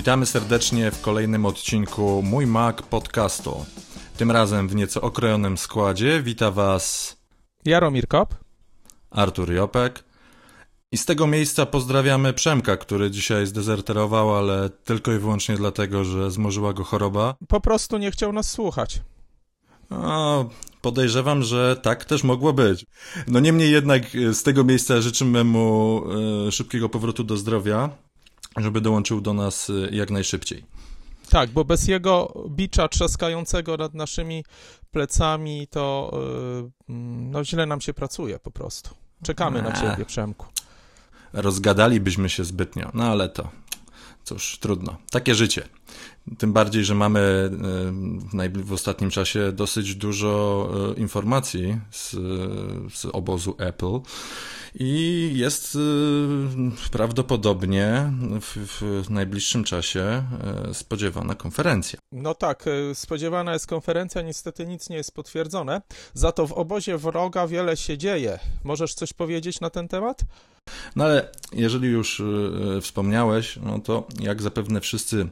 Witamy serdecznie w kolejnym odcinku Mój Mac podcastu. Tym razem w nieco okrojonym składzie wita Was Jaromir Kop, Artur Jopek i z tego miejsca pozdrawiamy Przemka, który dzisiaj zdezerterował, ale tylko i wyłącznie dlatego, że zmorzyła go choroba. Po prostu nie chciał nas słuchać. No, podejrzewam, że tak też mogło być. No niemniej jednak z tego miejsca życzymy mu e, szybkiego powrotu do zdrowia, żeby dołączył do nas e, jak najszybciej. Tak, bo bez jego bicza trzaskającego nad naszymi plecami to yy, no źle nam się pracuje po prostu. Czekamy na ciebie, Przemku. Rozgadalibyśmy się zbytnio, no ale to cóż, trudno. Takie życie. Tym bardziej, że mamy e, w ostatnim czasie dosyć dużo e, informacji z, z obozu Apple i jest e, prawdopodobnie w, w najbliższym czasie spodziewana konferencja. No tak, spodziewana jest konferencja, niestety nic nie jest potwierdzone. Za to w obozie wroga wiele się dzieje. Możesz coś powiedzieć na ten temat? No ale jeżeli już wspomniałeś, no to jak zapewne wszyscy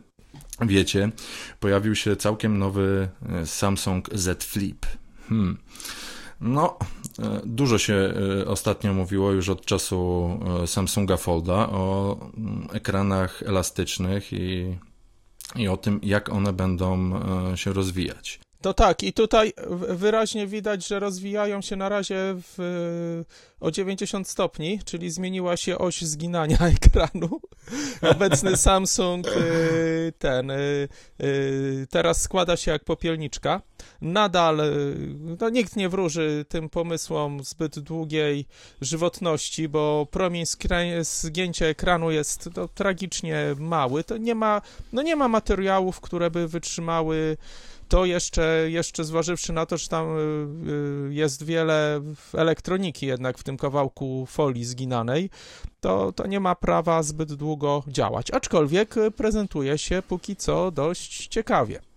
wiecie, pojawił się całkiem nowy e, Samsung Z Flip. Hmm. No, e, dużo się e, ostatnio mówiło już od czasu Samsunga Folda o mm, ekranach elastycznych i, i o tym, jak one będą się rozwijać. To tak, i tutaj wyraźnie widać, że rozwijają się na razie w, o 90 stopni, czyli zmieniła się oś zginania ekranu. Obecny Samsung y, ten y, y, teraz składa się jak popielniczka. Nadal no, nikt nie wróży tym pomysłom zbyt długiej żywotności, bo promień zgięcia ekranu jest no, tragicznie mały. To nie ma, no, nie ma materiałów, które by wytrzymały to jeszcze, jeszcze zważywszy na to, że tam y, y, jest wiele elektroniki jednak w tym kawałku folii zginanej, to, to nie ma prawa zbyt długo działać. Aczkolwiek prezentuje się póki co dość ciekawie.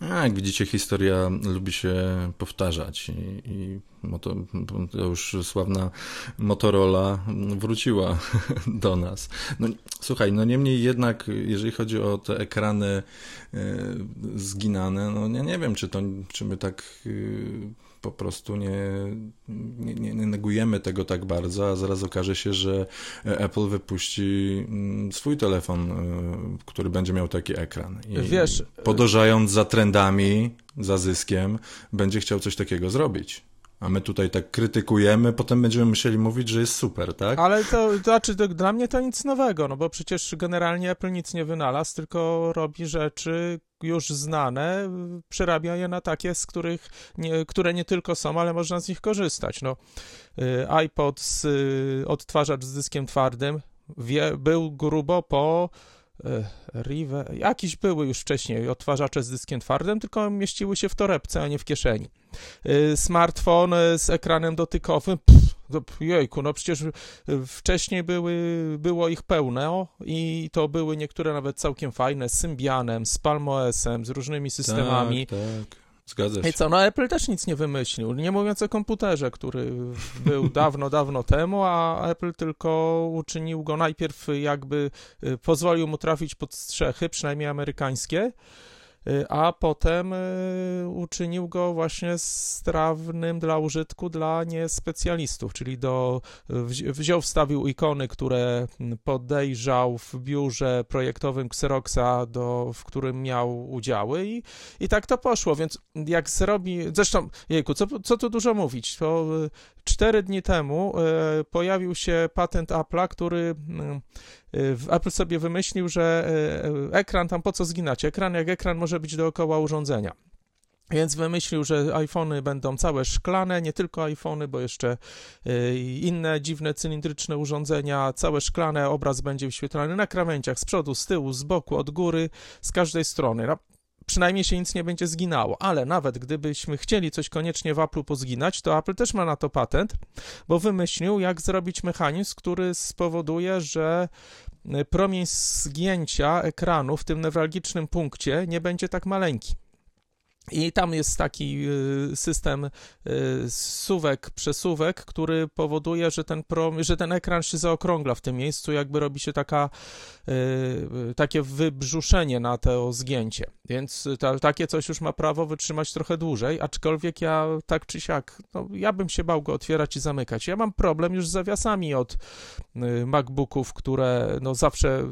A, jak widzicie, historia lubi się powtarzać i, i to, to już sławna Motorola wróciła do nas. No, słuchaj, no niemniej jednak, jeżeli chodzi o te ekrany e, zginane, no ja nie wiem, czy to, czy my tak e, po prostu nie, nie, nie, negujemy tego tak bardzo, a zaraz okaże się, że Apple wypuści mm, swój telefon, e, który będzie miał taki ekran. I Wiesz, podążając za trendami, za zyskiem, będzie chciał coś takiego zrobić. A my tutaj tak krytykujemy, potem będziemy musieli mówić, że jest super, tak? Ale to, znaczy, to, dla mnie to nic nowego, no bo przecież generalnie Apple nic nie wynalazł, tylko robi rzeczy już znane, przerabia je na takie, z których nie, które nie tylko są, ale można z nich korzystać. No, y, iPod z y, odtwarzacz z dyskiem twardym wie, był grubo po Rive, jakieś były już wcześniej odtwarzacze z dyskiem twardym, tylko mieściły się w torebce, a nie w kieszeni. E, smartfon z ekranem dotykowym, pff, jejku, no przecież wcześniej były, było ich pełno i to były niektóre nawet całkiem fajne, z Symbianem, z PalmOS-em, z różnymi systemami. Tak, tak. Zgadza się. I co, no Apple też nic nie wymyślił, nie mówiąc o komputerze, który był dawno, dawno temu, a Apple tylko uczynił go najpierw jakby, y, pozwolił mu trafić pod strzechy, przynajmniej amerykańskie, a potem y, uczynił go właśnie strawnym dla użytku dla niespecjalistów, czyli do, wziął, wstawił ikony, które podejrzał w biurze projektowym Xeroxa, do, w którym miał udziały i, i tak to poszło, więc jak zrobi, zresztą, jejku, co, co tu dużo mówić, to y, cztery dni temu pojawił się patent Apple'a, który Apple sobie wymyślił, że e, ekran tam po co zginać? Ekran jak ekran może być dookoła urządzenia. Więc wymyślił, że iPhony będą całe szklane, nie tylko iPhony, bo jeszcze e, inne dziwne cylindryczne urządzenia, całe szklane, obraz będzie wyświetlany na krawędziach, z przodu, z tyłu, z boku, od góry, z każdej strony. Przynajmniej się nic nie będzie zginało, ale nawet gdybyśmy chcieli coś koniecznie w Apple pozginać, to Apple też ma na to patent, bo wymyślił, jak zrobić mechanizm, który spowoduje, że e, promień zgięcia ekranu w tym newralgicznym punkcie nie będzie tak maleńki. I tam jest taki y, system y, suwek, przesuwek, który powoduje, że ten, prom, że ten ekran się zaokrągla w tym miejscu, jakby robi się taka, y, takie wybrzuszenie na to zgięcie. Więc ta, takie coś już ma prawo wytrzymać trochę dłużej, aczkolwiek ja tak czy siak, no, ja bym się bał go otwierać i zamykać. Ja mam problem już z zawiasami od MacBooków, które no zawsze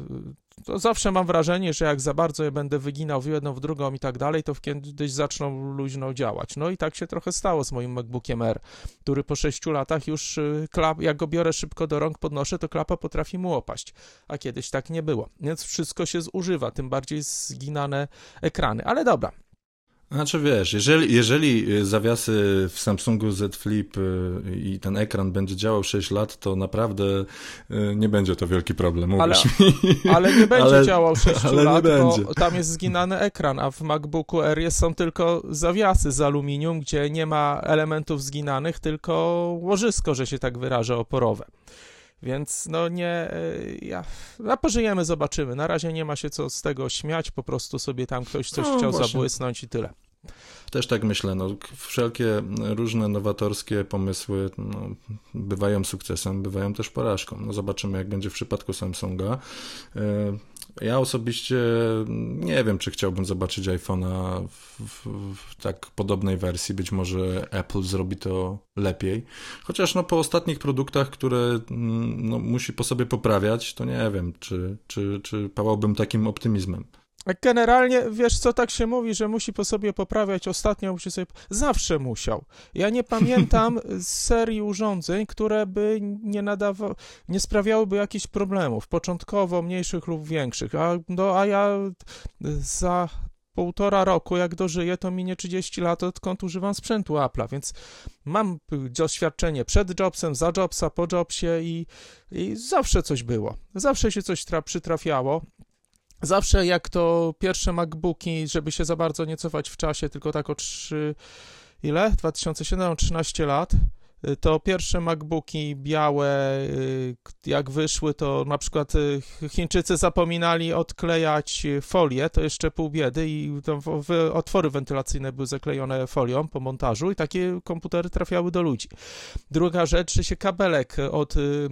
to zawsze mam wrażenie, że jak za bardzo je będę wyginał w jedną, w drugą i tak dalej, to kiedyś zaczną luźno działać. No i tak się trochę stało z moim MacBookiem R, który po 6 latach już, y, klap, jak go biorę szybko do rąk, podnoszę, to klapa potrafi mu opaść, a kiedyś tak nie było. Więc wszystko się zużywa, tym bardziej zginane ekrany. Ale dobra, znaczy wiesz, jeżeli, jeżeli y, zawiasy w Samsungu Z Flip y, i ten ekran będzie działał 6 lat, to naprawdę y, nie będzie to wielki problem, ale, ale nie będzie ale, działał 6 lat, bo tam jest zginany ekran, a w MacBooku Air są tylko zawiasy z aluminium, gdzie nie ma elementów zginanych, tylko łożysko, że się tak wyrażę, oporowe. Więc no nie, ja, a pożyjemy, zobaczymy. Na razie nie ma się co z tego śmiać, po prostu sobie tam ktoś coś no, chciał właśnie. zabłysnąć i tyle. Też tak myślę, no, wszelkie różne nowatorskie pomysły no, bywają sukcesem, bywają też porażką. No, zobaczymy, jak będzie w przypadku Samsunga. Ja osobiście nie wiem, czy chciałbym zobaczyć iPhone'a w, w, w, tak podobnej wersji. Być może Apple zrobi to lepiej. Chociaż no, po ostatnich produktach, które mm, no, musi po sobie poprawiać, to nie wiem, czy, czy, czy pałałbym takim optymizmem. Generalnie, wiesz co, tak się mówi, że musi po sobie poprawiać, ostatnio musi sobie... Zawsze musiał. Ja nie pamiętam serii urządzeń, które by nie nadawały, nie sprawiałyby jakichś problemów, początkowo mniejszych lub większych, a, no, a ja za półtora roku, jak dożyję, to minie 30 lat, odkąd używam sprzętu Apple'a, więc mam doświadczenie przed Jobsem, za Jobsa, po Jobsie i, i zawsze coś było. Zawsze się coś tra- przytrafiało. Zawsze jak to pierwsze MacBooki, żeby się za bardzo nie cofać w czasie, tylko tak o 3, ile? 2007, 13 lat, to pierwsze MacBooki białe, y, jak wyszły, to na przykład y, Chińczycy zapominali odklejać folię, to jeszcze pół biedy i otwory wentylacyjne były zaklejone folią po montażu i takie komputery trafiały do ludzi. Druga rzecz, że się kabelek od y,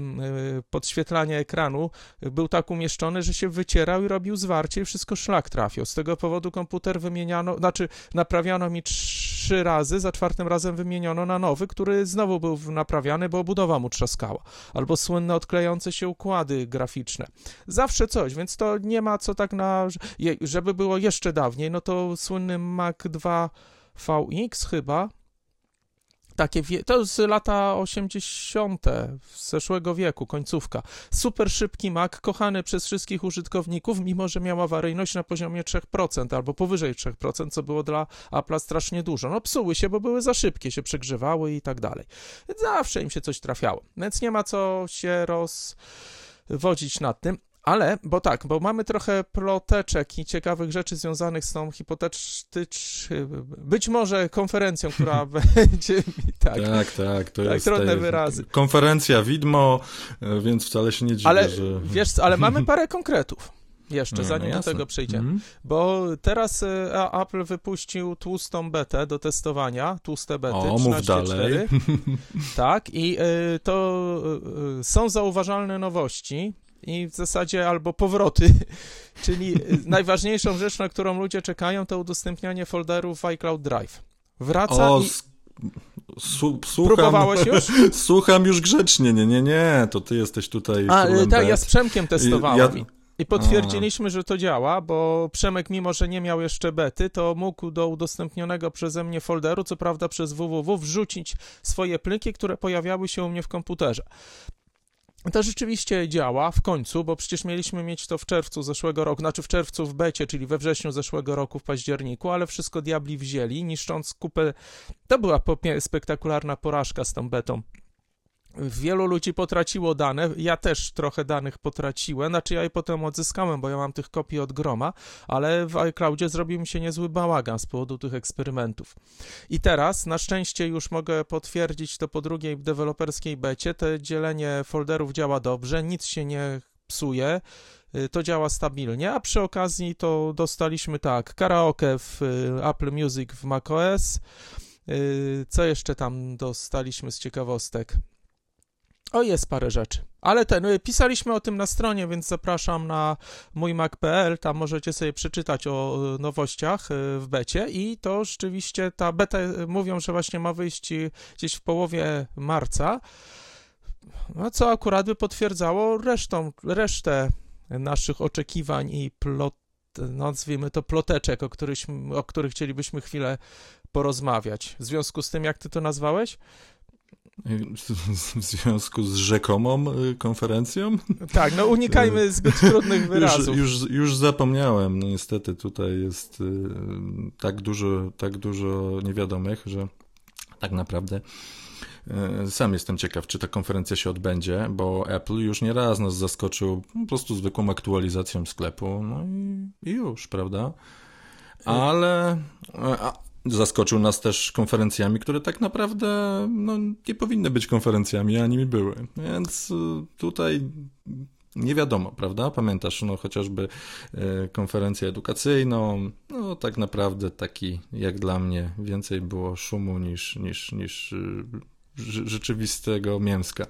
podświetlania ekranu był tak umieszczony, że się wycierał i robił zwarcie i wszystko szlak trafił. Z tego powodu komputer wymieniano, znaczy naprawiano mi trzy razy, za czwartym razem wymieniono na nowy, który znowu był naprawiany, bo obudowa mu trzaskała, albo słynne odklejające się układy graficzne. Zawsze coś, więc to nie ma co tak na... Żeby było jeszcze dawniej, no to słynny Mac 2 VX chyba, takie, to z lata 80. z zeszłego wieku, końcówka. Super szybki Mac, kochany przez wszystkich użytkowników, mimo że miał awaryjność na poziomie 3% albo powyżej 3%, co było dla Apple'a strasznie dużo. No psuły się, bo były za szybkie, się przegrzewały i tak dalej. Zawsze im się coś trafiało, więc nie ma co się rozwodzić nad tym. Ale, bo tak, bo mamy trochę ploteczek i ciekawych rzeczy związanych z tą hipotetyczną, być może konferencją, która będzie tak. Tak, tak, to tak, jest trudne wyrazy. Konferencja widmo, e, więc wcale się nie dziwię, ale, że... Wiesz, ale mamy parę konkretów. Jeszcze, no, zanim no do tego przejdziemy. Mm. Bo teraz e, Apple wypuścił tłustą betę do testowania, tłuste bety. O, mów dalej. tak, i y, to są zauważalne nowości, i w zasadzie albo powroty, czyli najważniejszą rzecz, na którą ludzie czekają, to udostępnianie folderów w iCloud Drive. Wraca o, i... Słucham, Próbowałeś już? Słucham już grzecznie, nie, nie, nie, to ty jesteś tutaj A, tak, ja z Przemkiem testowałem. Ja... I potwierdziliśmy, że to działa, bo Przemek, mimo że nie miał jeszcze bety, to mógł do udostępnionego przeze mnie folderu, co prawda przez www, wrzucić swoje pliki, które pojawiały się u mnie w komputerze. To rzeczywiście działa w końcu, bo przecież mieliśmy mieć to w czerwcu zeszłego roku, znaczy w czerwcu w becie, czyli we wrześniu zeszłego roku, w październiku, ale wszystko diabli wzięli, niszcząc kupę. To była spektakularna porażka z tą betą. Wielu ludzi potraciło dane, ja też trochę danych potraciłem, znaczy ja je potem odzyskałem, bo ja mam tych kopii od groma, ale w iCloudzie zrobił mi się niezły bałagan z powodu tych eksperymentów. I teraz, na szczęście już mogę potwierdzić to po drugiej deweloperskiej becie, te dzielenie folderów działa dobrze, nic się nie psuje, to działa stabilnie, a przy okazji to dostaliśmy tak, karaoke w Apple Music w macOS, co jeszcze tam dostaliśmy z ciekawostek? O, jest parę rzeczy. Ale ten, y, pisaliśmy o tym na stronie, więc zapraszam na mój mac.pl, tam możecie sobie przeczytać o y, nowościach y, w becie i to rzeczywiście ta beta, mówią, że właśnie ma wyjść gdzieś w połowie marca, no co akurat by potwierdzało resztą, resztę naszych oczekiwań i plot, nazwijmy to ploteczek, o, których, o których chcielibyśmy chwilę porozmawiać. W związku z tym, jak ty to nazwałeś? w związku z rzekomą y, konferencją? Tak, no unikajmy y, zbyt trudnych wyrazów. Już, już, już zapomniałem, no niestety tutaj jest y, tak dużo, tak dużo niewiadomych, że tak naprawdę sam jestem ciekaw, czy ta konferencja się odbędzie, bo Apple już nie raz nas zaskoczył po prostu zwykłą aktualizacją sklepu, no i, i już, prawda? Ale... A, Zaskoczył nas też konferencjami, które tak naprawdę no, nie powinny być konferencjami, a nimi były. Więc y, tutaj nie wiadomo, prawda? Pamiętasz, no chociażby y, konferencję edukacyjną, no tak naprawdę taki, jak dla mnie, więcej było szumu niż, niż, niż y, rzeczywistego mięska.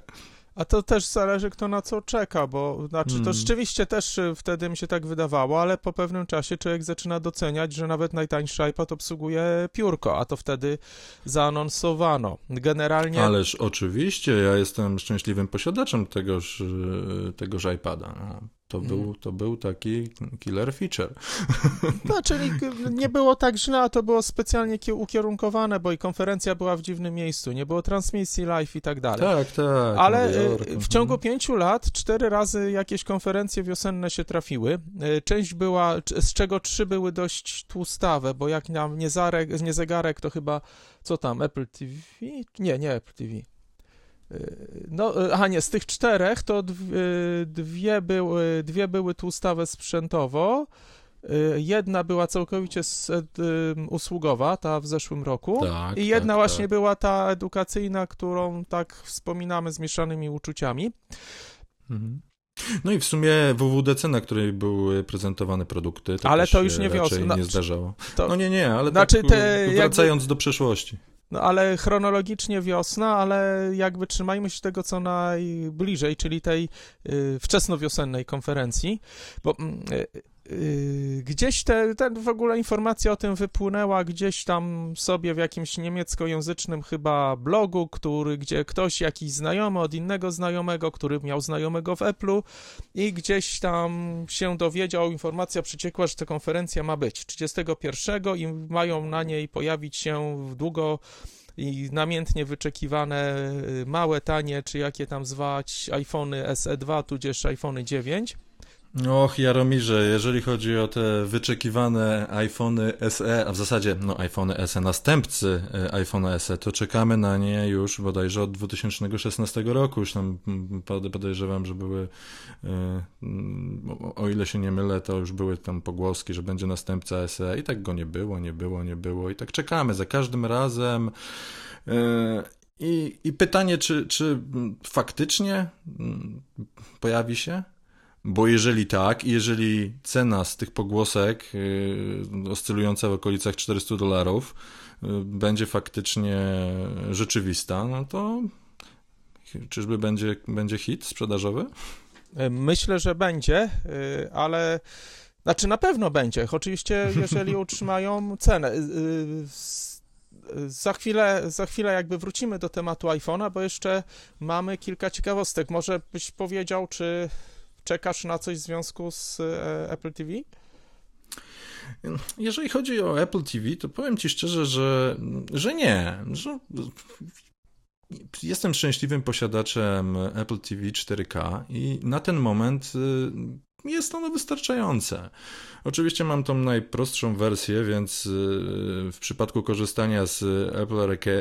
A to też zależy, kto na co czeka, bo znaczy to hmm. rzeczywiście też y, wtedy mi się tak wydawało, ale po pewnym czasie człowiek zaczyna doceniać, że nawet najtańszy iPad obsługuje piórko, a to wtedy zaanonsowano. Generalnie. Ależ oczywiście, ja jestem szczęśliwym posiadaczem tegoż, y, tegoż iPada. To, mm. był, to był taki killer feature. No, czyli nie było tak źle, a to było specjalnie ukierunkowane, bo i konferencja była w dziwnym miejscu, nie było transmisji live i tak dalej. Tak, tak. Ale y, w mhm. ciągu pięciu lat cztery razy jakieś konferencje wiosenne się trafiły. Y, część była, z czego trzy były dość tłustawe, bo jak nam nie, zarek, nie zegarek, to chyba, co tam, Apple TV? Nie, nie Apple TV. No, aha nie, z tych czterech to dwie były, dwie były tłustawe sprzętowo, jedna była całkowicie usługowa, ta w zeszłym roku tak, i jedna tak, właśnie tak. była ta edukacyjna, którą tak wspominamy z mieszanymi uczuciami. Mhm. No i w sumie WWDC, na której były prezentowane produkty, to ale to już nie wiosna. nie zdarzało. To... No nie, nie, ale znaczy tak, te, wracając jakby... do przeszłości. No ale chronologicznie wiosna, ale jakby trzymajmy się tego, co najbliżej, czyli tej y, wczesnowiosennej konferencji, bo y, y, gdzieś te, w ogóle informacja o tym wypłynęła gdzieś tam sobie w jakimś niemieckojęzycznym chyba blogu, który, gdzie ktoś, jakiś znajomy od innego znajomego, który miał znajomego w Apple'u i gdzieś tam się dowiedział, informacja przeciekła, że ta konferencja ma być 31 i mają na niej pojawić się długo i namiętnie wyczekiwane y, małe, tanie, czy jakie tam zwać, iPhony SE2, tudzież iPhony 9. Och, Jaromirze, jeżeli chodzi o te wyczekiwane iPhony SE, a w zasadzie no iPhony SE, następcy e, iPhone SE, to czekamy na nie już bodajże od 2016 roku. Już tam podejrzewam, że były, e, o ile się nie mylę, to już były tam pogłoski, że będzie następca SE i tak go nie było, nie było, nie było i tak czekamy za każdym razem. E, I, i pytanie, czy, czy faktycznie mm, pojawi się? Bo jeżeli tak, jeżeli cena z tych pogłosek yy, oscylująca w okolicach 400 dolarów yy, będzie faktycznie rzeczywista, no to czyżby będzie, będzie hit sprzedażowy? Myślę, że będzie, yy, ale znaczy na pewno będzie. Oczywiście, jeżeli utrzymają cenę. Yy, za chwilę, za chwilę jakby wrócimy do tematu iPhone'a, bo jeszcze mamy kilka ciekawostek. Może byś powiedział, czy Czekasz na coś w związku z e, Apple TV? Jeżeli chodzi o Apple TV, to powiem Ci szczerze, że, że nie. Że jestem szczęśliwym posiadaczem Apple TV 4K i na ten moment y, jest ono wystarczające. Oczywiście mam tą najprostszą wersję, więc y, w przypadku korzystania z Apple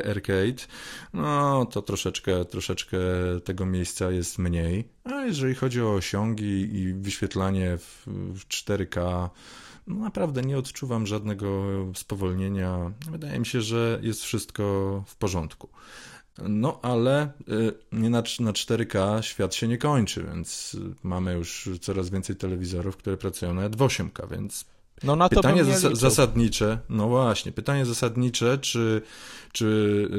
Arcade, no to troszeczkę, troszeczkę tego miejsca jest mniej. A jeżeli chodzi o osiągi i wyświetlanie w 4K, no naprawdę nie odczuwam żadnego spowolnienia. Wydaje mi się, że jest wszystko w porządku. No, ale nie na, na 4K świat się nie kończy, więc mamy już coraz więcej telewizorów, które pracują nawet w 8K, więc no na pytanie zas zasadnicze, no właśnie, pytanie zasadnicze, czy, czy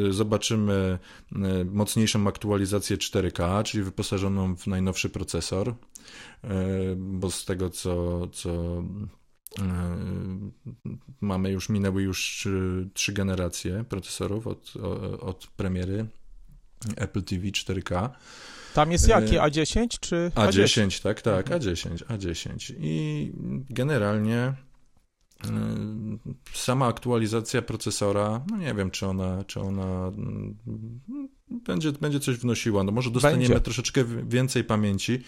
y, zobaczymy y, mocniejszą aktualizację 4K, czyli wyposażoną w najnowszy procesor, y, bo z tego co, co mamy już, minęły już trzy, trzy generacje procesorów od, od premiery Apple TV 4K. Tam jest jaki? A10 czy A10? A10, tak, tak, A10, A10. I generalnie y, sama aktualizacja procesora, no nie wiem, czy ona, czy ona mm, będzie, będzie coś wnosiła. No może dostaniemy będzie. troszeczkę więcej pamięci.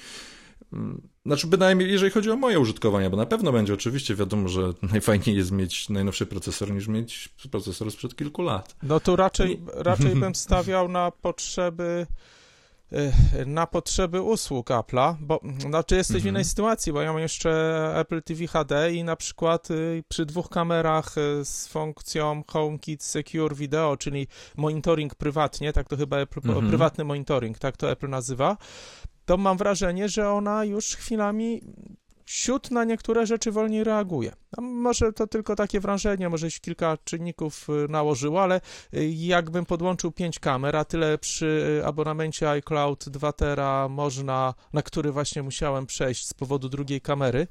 Mm, znaczy, bynajmniej jeżeli chodzi o moje użytkowanie, bo na pewno będzie oczywiście wiadomo, że najfajniej jest mieć najnowszy procesor niż mieć procesor sprzed kilku lat. No to raczej, raczej bym stawiał na potrzeby Y, na potrzeby usług Apple'a, bo znaczy jesteś w innej mhm. sytuacji, bo ja mam jeszcze Apple TV HD i na przykład y, przy dwóch kamerach y, z funkcją HomeKit Secure Video, czyli monitoring prywatnie, tak to chyba Apple, mhm. prywatny monitoring, tak to Apple nazywa, to mam wrażenie, że ona już chwilami siód na niektóre rzeczy wolniej reaguje. A może to tylko takie wrażenie, może się kilka czynników y, nałożyło, ale y, jakbym podłączył pięć kamer, a tyle przy abonamencie iCloud 2 tera można, na który właśnie musiałem przejść z powodu drugiej kamery,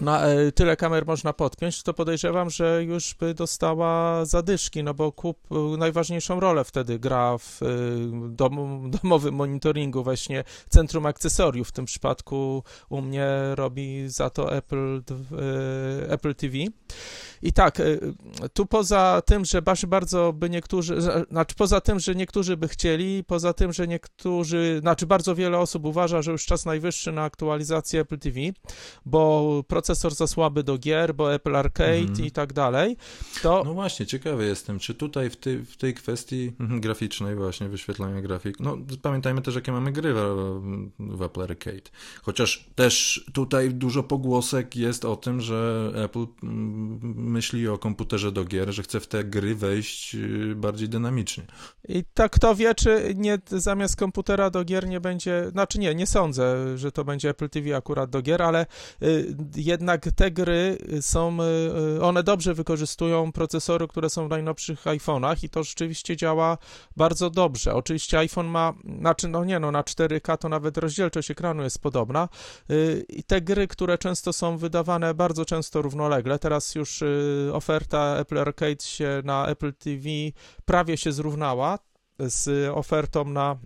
na e, tyle kamer można podpiąć, to podejrzewam, że już by dostała zadyszki, no bo kup e, najważniejszą rolę wtedy gra w e, dom, domowym monitoringu, właśnie centrum akcesoriów. W tym przypadku u mnie robi za to Apple, Apple TV. I tak, tu poza tym, że bardzo by niektórzy, znaczy poza tym, że niektórzy by chcieli, poza tym, że niektórzy, znaczy bardzo wiele osób uważa, że już czas najwyższy na aktualizację Apple TV, bo procesor za słaby do gier, bo Apple Arcade mm. i tak dalej, to... No właśnie, ciekawy jestem, czy tutaj w tej, w tej kwestii graficznej właśnie, wyświetlania grafik, no pamiętajmy też, jakie mamy gry w, w Apple Arcade. Chociaż też tutaj dużo pogłosek jest o tym, że Apple myśli o komputerze do gier, że chce w te gry wejść y, bardziej dynamicznie. I tak kto wie, czy nie zamiast komputera do gier nie będzie, znaczy nie, nie sądzę, że to będzie Apple TV akurat do gier, ale y, jednak te gry są, y, one dobrze wykorzystują procesory, które są w najnowszych iPhone'ach i to rzeczywiście działa bardzo dobrze. Oczywiście iPhone ma, znaczy no nie no, na 4K to nawet rozdzielczość ekranu jest podobna i te gry, które często są wydawane bardzo często równolegle, teraz już oferta Apple Arcade się na Apple TV prawie się zrównała z ofertą na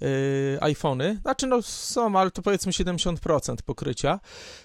yy, iPhony, znaczy no są, ale to powiedzmy 70% pokrycia,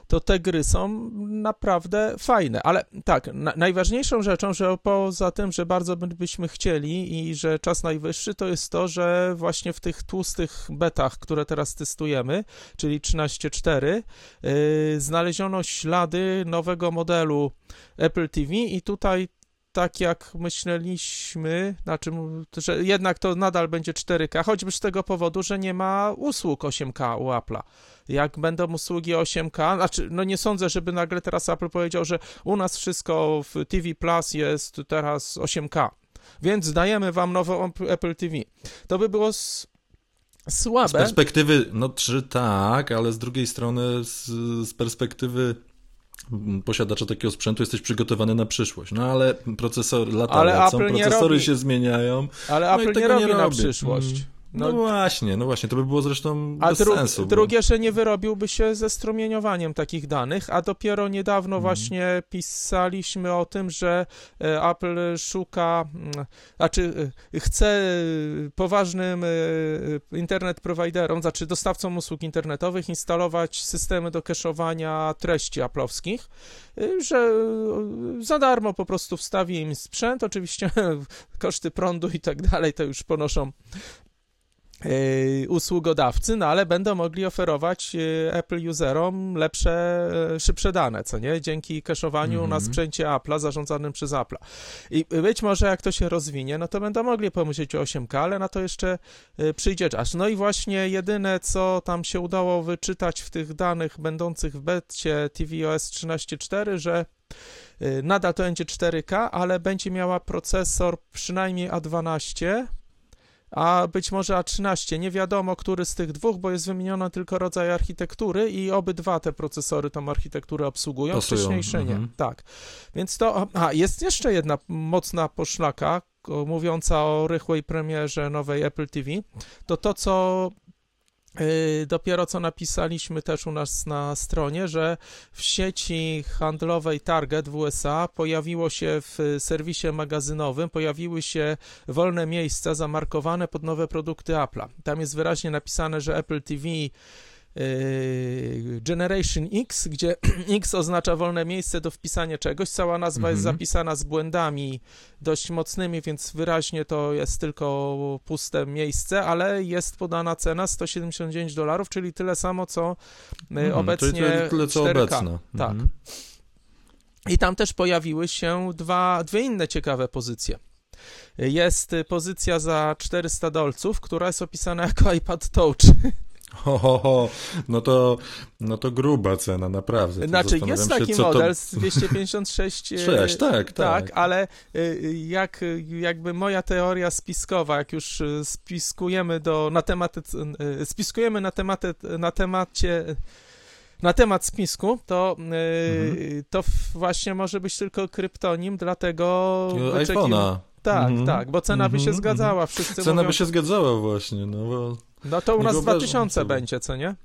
to te gry są naprawdę fajne, ale tak, na, najważniejszą rzeczą, że poza tym, że bardzo byśmy chcieli i że czas najwyższy, to jest to, że właśnie w tych tłustych betach, które teraz testujemy, czyli 13.4, yy, znaleziono ślady nowego modelu Apple TV i tutaj tak jak myśleliśmy, znaczy, że jednak to nadal będzie 4K, choćby z tego powodu, że nie ma usług 8K u Apple'a. Jak będą usługi 8K, znaczy, no nie sądzę, żeby nagle teraz Apple powiedział, że u nas wszystko w TV Plus jest teraz 8K, więc dajemy wam nową Apple TV. To by było słabe. Z perspektywy, no czy tak, ale z drugiej strony z, z perspektywy posiadacza takiego sprzętu jesteś przygotowany na przyszłość. No ale procesor lata ale lecą, procesory robi, się zmieniają. Ale no Apple nie robi, nie robi na przyszłość. No, no, właśnie, no właśnie, to by było zresztą a bez dru sensu. Drugie, bo... że nie wyrobiłby się ze strumieniowaniem takich danych, a dopiero niedawno mm. właśnie pisaliśmy o tym, że e, Apple szuka, mm, znaczy e, chce poważnym e, internet prowajderom, znaczy dostawcom usług internetowych instalować systemy do cache'owania treści aplowskich, że za darmo po prostu wstawi im sprzęt, oczywiście koszty prądu i tak dalej to już ponoszą usługodawcy, no ale będą mogli oferować yy, Apple userom lepsze, yy, szybsze dane, co nie? Dzięki cachowaniu mm -hmm. na mhm. sprzęcie Apple'a zarządzanym przez Apple'a. I być może jak to się rozwinie, no to będą mogli pomyśleć o 8K, ale na to jeszcze przyjdzie czas. No i właśnie jedyne, co tam się udało wyczytać w tych danych będących w becie tvOS 13.4, że nadal to będzie 4K, ale będzie miała procesor przynajmniej A12, a być może A13. Nie wiadomo, który z tych dwóch, bo jest wymieniony tylko rodzaj architektury i obydwa te procesory tą architekturę obsługują, Pasują. wcześniejsze nie. Mhm. Tak. Więc to, a jest jeszcze jedna mocna poszlaka, mówiąca o rychłej premierze nowej Apple TV, to to, co dopiero co napisaliśmy też u nas na stronie, że w sieci handlowej Target w USA pojawiło się w serwisie magazynowym, pojawiły się wolne miejsca zamarkowane pod nowe produkty Apple'a. Tam jest wyraźnie napisane, że Apple TV Generation X, gdzie X oznacza wolne miejsce do wpisania czegoś. Cała nazwa mhm. jest zapisana z błędami dość mocnymi, więc wyraźnie to jest tylko puste miejsce, ale jest podana cena 179 dolarów, czyli tyle samo co mhm, obecnie. Tyle, tyle co 4K. obecne. Tak. Mhm. I tam też pojawiły się dwa, dwie inne ciekawe pozycje. Jest pozycja za 400 dolców, która jest opisana jako iPad Touch. Ho, ho, ho. No, to, no to gruba cena, naprawdę. Znaczy, jest taki model to... z 256. 6, e, tak, tak, tak. ale e, jak, jakby moja teoria spiskowa, jak już e, spiskujemy do, na temat, spiskujemy na tematy, na temacie na temat spisku, to, mhm. to właśnie może być tylko kryptonim, dlatego... iPhone'a. Tak, mhm. tak, bo cena by się mhm, mhm. zgadzała. Wszyscy cena mówią... by się zgadzała właśnie, no bo... No to u nas 2000 będzie, co nie?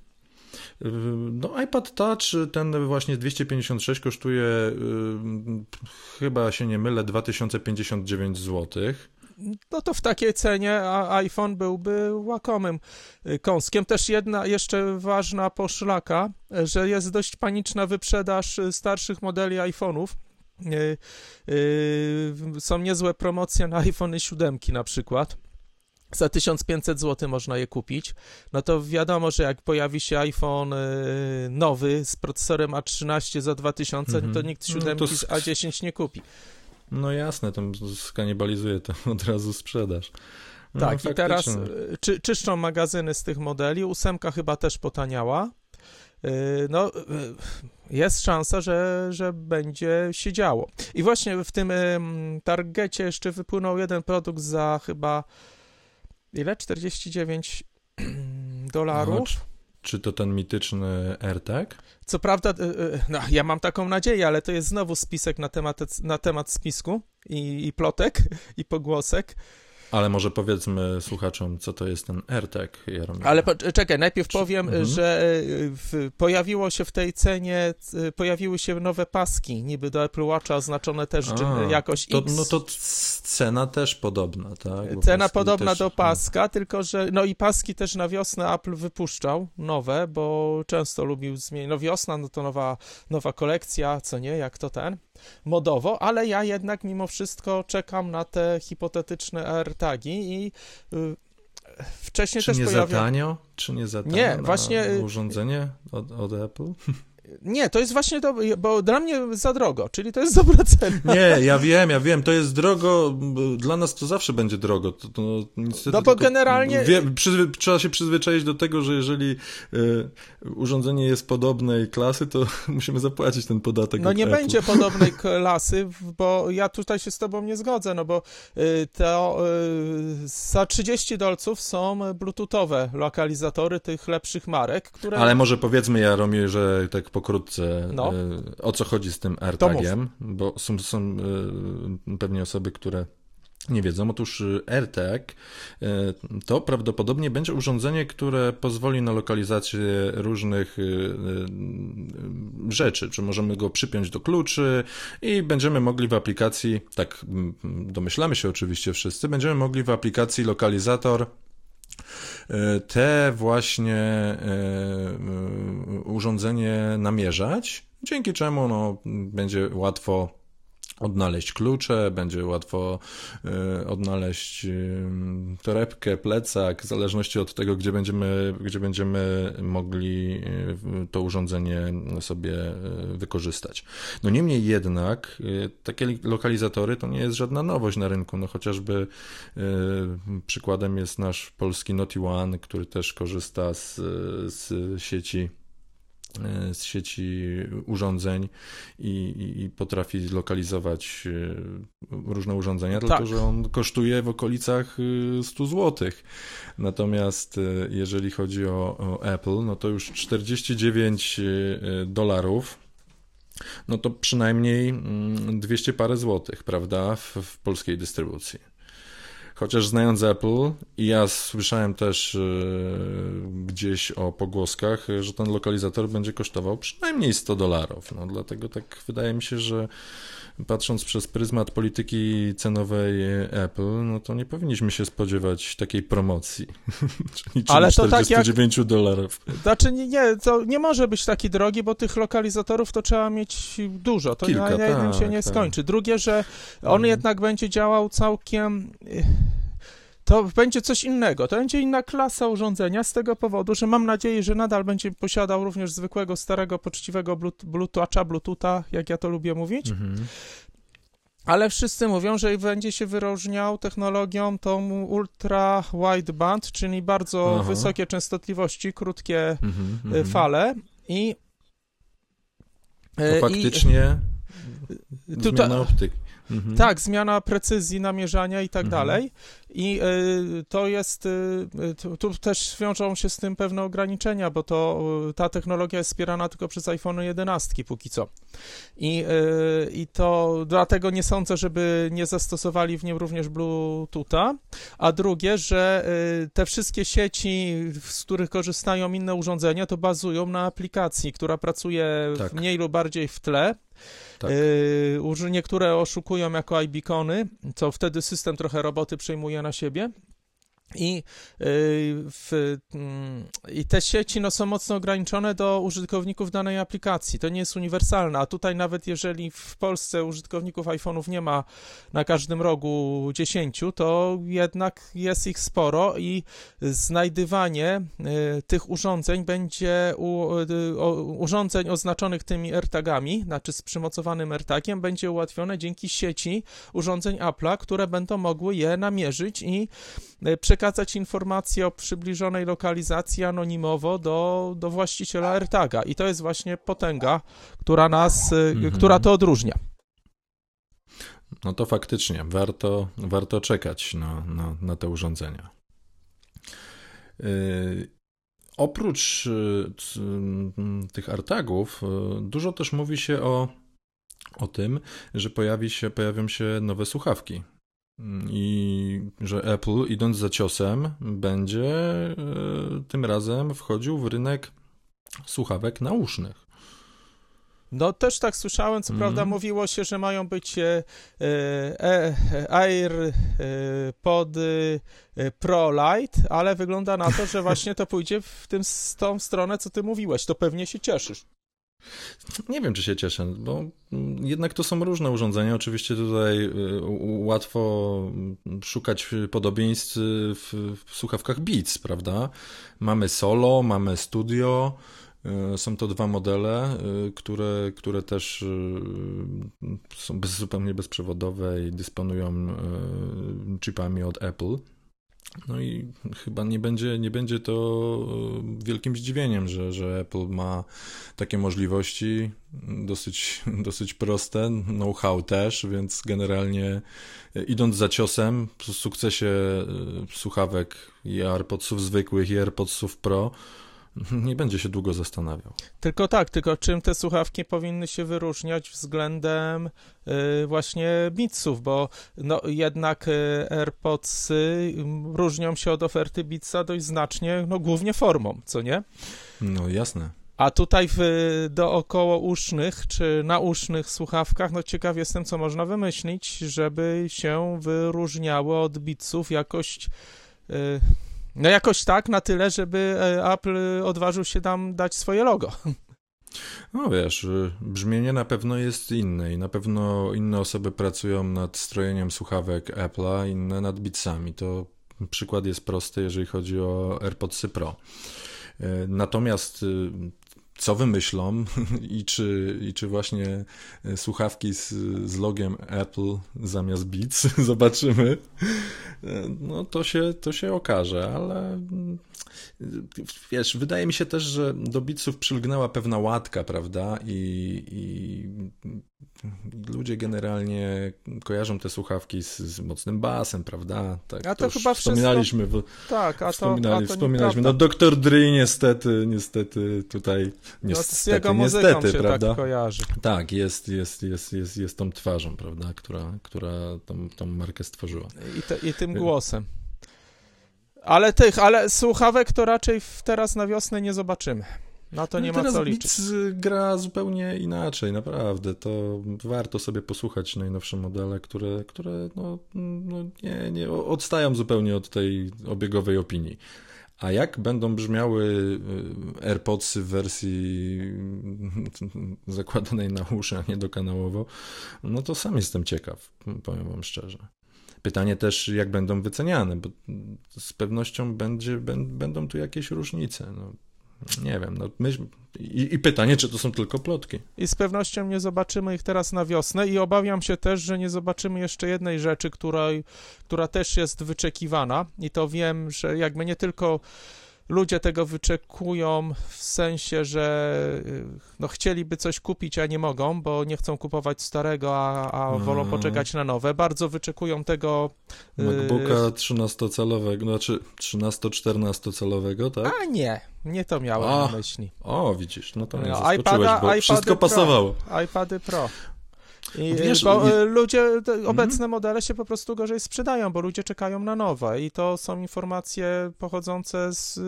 No iPad Touch, ten właśnie 256 kosztuje, yy, chyba się nie mylę, 2059 zł. No to w takiej cenie iPhone byłby łakomym y, kąskiem. Też jedna jeszcze ważna poszlaka, że jest dość paniczna wyprzedaż y, starszych modeli iPhone'ów. Yy, yy, są niezłe promocje na iPhone 7 na przykład za 1500 zł można je kupić, no to wiadomo, że jak pojawi się iPhone y, nowy z procesorem A13 za 2000, mm -hmm. to nikt 7 no z A10 nie kupi. No jasne, to skanibalizuje to od razu sprzedaż. No, tak, i teraz y, czy, czyszczą magazyny z tych modeli, ósemka chyba też potaniała. Y, no, jest szansa, że, że będzie się działo. I właśnie w tym targecie jeszcze wypłynął jeden produkt za chyba ile? 49 dolarów. No, czy to ten mityczny AirTag? Co prawda, y, y, no, ja mam taką nadzieję, ale to jest znowu spisek na temat, na temat spisku i, i plotek, i pogłosek. Ale może powiedzmy słuchaczom, co to jest ten AirTag, Jaromir. Ale czekaj, najpierw powiem, mhm. że e, w, pojawiło się w tej cenie, pojawiły się nowe paski, niby do Apple Watcha oznaczone też A, jakoś to, X. No to cena też podobna, tak? Bo cena podobna też, do paska, tylko że, no i paski też na wiosnę Apple wypuszczał, nowe, bo często lubił zmienić, no wiosna, no to nowa, nowa kolekcja, co nie, jak to ten modowo, ale ja jednak mimo wszystko czekam na te hipotetyczne AirTagi i y, wcześniej czy też nie pojawia... za tanio? Czy nie za tanio nie, właśnie... Y, urządzenie od, od Apple? Nie, to jest właśnie to, bo dla mnie za drogo, czyli to jest dobra cena. Nie, ja wiem, ja wiem, to jest drogo, dla nas to zawsze będzie drogo. To, to niestety no bo generalnie... Wie, przy, trzeba się przyzwyczaić do tego, że jeżeli y, urządzenie jest podobnej klasy, to musimy zapłacić ten podatek. No nie Apple. będzie podobnej klasy, bo ja tutaj się z tobą nie zgodzę, no bo y, to y, za 30 dolców są bluetoothowe lokalizatory tych lepszych marek, które... Ale może powiedzmy, Jaromir, że tak pokrótce, no. E, o co chodzi z tym AirTagiem, bo są, są e, pewnie osoby, które nie wiedzą. Otóż e, AirTag to prawdopodobnie będzie urządzenie, które pozwoli na lokalizację różnych rzeczy, czy możemy go przypiąć do kluczy i będziemy mogli w aplikacji, tak domyślamy się oczywiście wszyscy, będziemy mogli w aplikacji lokalizator te właśnie e, e, urządzenie namierzać, dzięki czemu no, będzie łatwo odnaleźć klucze, będzie łatwo y, odnaleźć y, torebkę, plecak, w zależności od tego, gdzie będziemy, gdzie będziemy mogli to urządzenie sobie wykorzystać. No niemniej jednak takie lokalizatory to nie jest żadna nowość na rynku, no chociażby przykładem jest nasz polski Noty One, który też korzysta z, z sieci z sieci urządzeń i, i, i, potrafi lokalizować e, różne urządzenia, tak. tylko że on kosztuje w okolicach 100 e, zł. Natomiast jeżeli chodzi o, o Apple, no to już 49 dolarów no to przynajmniej 200 mm, parę złotych, prawda, w, w polskiej dystrybucji. Chociaż znając Apple, i ja słyszałem też yy, gdzieś o pogłoskach, że ten lokalizator będzie kosztował przynajmniej 100 dolarów. No, dlatego tak wydaje mi się, że patrząc przez pryzmat polityki cenowej Apple, no to nie powinniśmy się spodziewać takiej promocji. Czyli Ale to 49 tak jak... dolarów. Znaczy nie, nie, to nie może być taki drogi, bo tych lokalizatorów to trzeba mieć dużo. To Kilka, na jednym tak, się nie tak. skończy. Drugie, że on mhm. jednak będzie działał całkiem to będzie coś innego, to będzie inna klasa urządzenia z tego powodu, że mam nadzieję, że nadal będzie posiadał również zwykłego, starego, poczciwego Bluetootha, Bluetootha, jak ja to lubię mówić. Mhm. Ale wszyscy mówią, że będzie się wyróżniał technologią tą ultra wideband, czyli bardzo Aha. wysokie częstotliwości, krótkie mhm, mhm. fale i to e, faktycznie i, zmiana optyki. Mhm. Tak, zmiana precyzji namierzania i tak mhm. dalej. I y, to jest, y, tu, tu, też wiążą się z tym pewne ograniczenia, bo to y, ta technologia jest wspierana tylko przez iPhone 11 póki co. I, y, I to dlatego nie sądzę, żeby nie zastosowali w nim również Bluetootha. A drugie, że y, te wszystkie sieci, z których korzystają inne urządzenia, to bazują na aplikacji, która pracuje tak. mniej lub bardziej w tle tak. Yy, niektóre oszukują jako iBeacony, co wtedy system trochę roboty przejmuje na siebie. I, y, w, mm, I te sieci no, są mocno ograniczone do użytkowników danej aplikacji. To nie jest uniwersalne, a tutaj nawet jeżeli w Polsce użytkowników iPhone'ów nie ma na każdym rogu 10, to jednak jest ich sporo i znajdywanie y, tych urządzeń będzie u, y, urządzeń oznaczonych tymi AirTagami, znaczy z przymocowanym AirTagiem, będzie ułatwione dzięki sieci urządzeń Apple'a, które będą mogły je namierzyć i przekazać przekazać informację o przybliżonej lokalizacji anonimowo do, do właściciela AirTaga. I to jest właśnie potęga, która nas, mhm. która to odróżnia. No to faktycznie, warto, warto czekać na, na, na te urządzenia. Yy, oprócz yy, tych AirTagów, yy, dużo też mówi się o, o tym, że pojawi się, pojawią się nowe słuchawki i że Apple, idąc za ciosem, będzie e, tym razem wchodził w rynek słuchawek nausznych. No też tak słyszałem, co mm. prawda mówiło się, że mają być e, e, Air e, pod e, Pro Light, ale wygląda na to, że właśnie to pójdzie w tym, tą stronę, co ty mówiłeś. To pewnie się cieszysz. Nie wiem, czy się cieszę, bo jednak to są różne urządzenia. Oczywiście tutaj y, łatwo szukać podobieństw w, słuchawkach Beats, prawda? Mamy Solo, mamy Studio. Y, są to dwa modele, y, które, które też są bez, zupełnie bezprzewodowe i dysponują chipami od Apple. No i chyba nie będzie, nie będzie to e, wielkim zdziwieniem, że, że Apple ma takie możliwości, dosyć, dosyć proste, know-how też, więc generalnie e, idąc za ciosem w sukcesie e, słuchawek i AirPodsów zwykłych i AirPodsów Pro, nie będzie się długo zastanawiał. Tylko tak, tylko czym te słuchawki powinny się wyróżniać względem y, właśnie Beatsów, bo no, jednak y, AirPods y, różnią się od oferty Beatsa dość znacznie, no głównie formą, co nie? No jasne. A tutaj w dookoło usznych czy nausznych słuchawkach, no ciekaw jestem, co można wymyślić, żeby się wyróżniało od Beatsów jakość no jakoś tak, na tyle, żeby e, Apple odważył się tam dać swoje logo. No wiesz, y, brzmienie na pewno jest inne i na pewno inne osoby pracują nad strojeniem słuchawek Apple'a, inne nad bitsami. To przykład jest prosty, jeżeli chodzi o AirPodsy Pro. Natomiast co wymyślą i czy, i czy właśnie e, słuchawki z, z logiem Apple zamiast Beats zobaczymy, e, no to się, to się okaże, ale wiesz, wydaje mi się też, że do Beatsów przylgnęła pewna łatka, prawda, i, i ludzie generalnie kojarzą te słuchawki z, z mocnym basem, prawda? Tak, a to, to chyba wspominaliśmy. W, tak, a to, wspominali, a to wspominaliśmy. No doktor Dre niestety, niestety tutaj, niestety, no, z jego niestety, się prawda? Tak, kojarzy. tak jest, jest, jest, jest, jest tą twarzą, prawda, która, która tą, tą markę stworzyła. I, te, I tym głosem. Ale tych, ale słuchawek to raczej teraz na wiosnę nie zobaczymy. No to nie no ma co liczyć. Teraz gra zupełnie inaczej, naprawdę. To warto sobie posłuchać najnowsze modele, które, które no, no nie, nie odstają zupełnie od tej obiegowej opinii. A jak będą brzmiały y, AirPodsy w wersji zakładanej na uszy, a nie dokanałowo, no to sam jestem ciekaw, powiem wam szczerze. Pytanie też, jak będą wyceniane, bo z pewnością będzie, będą tu jakieś różnice. No, nie wiem, no myśl... I, I, pytanie, czy to są tylko plotki. I z pewnością nie zobaczymy ich teraz na wiosnę i obawiam się też, że nie zobaczymy jeszcze jednej rzeczy, której, która też jest wyczekiwana i to wiem, że jakby nie tylko ludzie tego wyczekują w sensie, że y, no, chcieliby coś kupić, a nie mogą, bo nie chcą kupować starego, a, a mm. wolą poczekać na nowe. Bardzo wyczekują tego... Y, MacBooka 13-calowego, znaczy 13-14-calowego, tak? A nie, nie to miałem a, na myśli. O, widzisz, no to mnie no, iPada, bo wszystko Pro, pasowało. iPady Pro. I, Wiesz, bo y, ludzie, obecne mm. modele się po prostu gorzej sprzedają, bo ludzie czekają na nowe i to są informacje pochodzące z,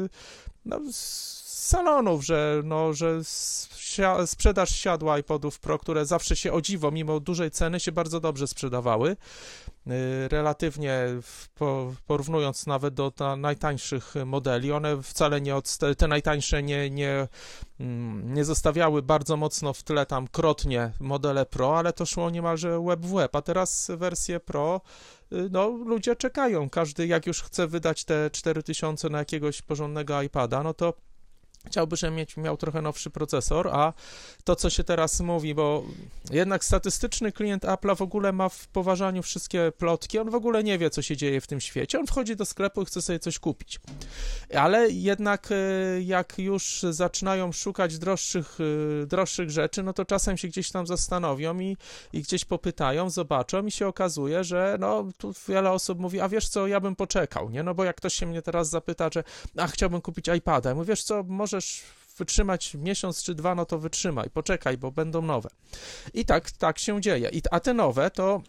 no, z salonów, że, no, że sprzedaż siadła iPodów Pro, które zawsze się o dziwo, mimo dużej ceny, się bardzo dobrze sprzedawały. Y, relatywnie porównując nawet do najtańszych modeli, one wcale nie od, te najtańsze nie, nie, mm, nie zostawiały bardzo mocno w tle tam krotnie modele Pro, ale to szło niemalże web w web, a teraz wersje Pro y, no, ludzie czekają. Każdy, jak już chce wydać te 4000 na jakiegoś porządnego iPada, no to Chciałby, żeby mieć, miał trochę nowszy procesor, a to, co się teraz mówi, bo jednak statystyczny klient Apple'a w ogóle ma w poważaniu wszystkie plotki, on w ogóle nie wie, co się dzieje w tym świecie, on wchodzi do sklepu i chce sobie coś kupić. Ale jednak e, jak już zaczynają szukać droższych, e, droższych rzeczy, no to czasem się gdzieś tam zastanowią i, i gdzieś popytają, zobaczą i się okazuje, że no, tu wiele osób mówi, a wiesz co, ja bym poczekał, nie? No bo jak ktoś się mnie teraz zapyta, że a chciałbym kupić iPada, mówię, wiesz co, może możesz wytrzymać miesiąc czy dwa, no to wytrzymaj, poczekaj, bo będą nowe. I tak, tak się dzieje. I, a te nowe to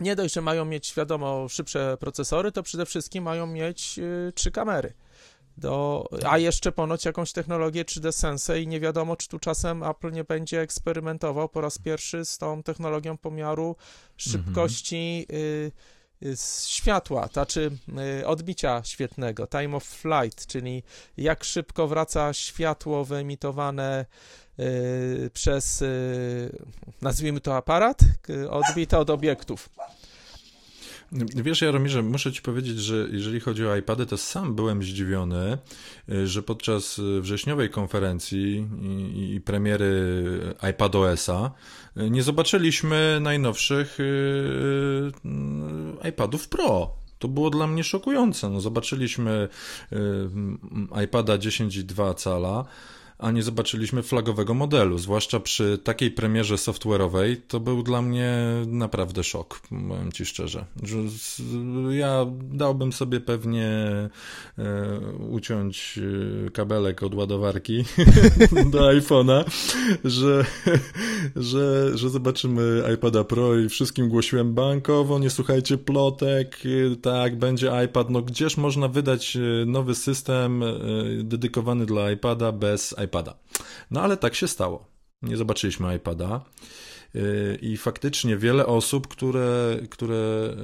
nie dość, że mają mieć, wiadomo, szybsze procesory, to przede wszystkim mają mieć y, trzy kamery. Do, a jeszcze ponoć jakąś technologię 3D Sensei i nie wiadomo, czy tu czasem Apple nie będzie eksperymentował po raz pierwszy z tą technologią pomiaru szybkości mhm. y, z światła, znaczy odbicia świetnego, time of flight, czyli jak szybko wraca światło wyemitowane y, przez, y, nazwijmy to aparat, odbite od obiektów. Wiesz, Jaromirze, muszę ci powiedzieć, że jeżeli chodzi o iPady, to sam byłem zdziwiony, y, że podczas y, wrześniowej konferencji i, i premiery iPadOS-a y, nie zobaczyliśmy najnowszych iPadów Pro. To było dla mnie szokujące. No, zobaczyliśmy iPada 10,2 cala, a nie zobaczyliśmy flagowego modelu. Zwłaszcza przy takiej premierze software'owej, to był dla mnie naprawdę szok, powiem ci szczerze. Ja dałbym sobie pewnie e, uciąć e, kabelek od ładowarki do iPhone'a, że, że, że zobaczymy iPada Pro i wszystkim głosiłem bankowo, nie słuchajcie plotek, e, tak, będzie iPad. No gdzież można wydać nowy system dedykowany dla iPada bez iPada? iPada. No ale tak się stało. Nie zobaczyliśmy iPada. Y, I faktycznie wiele osób, które, które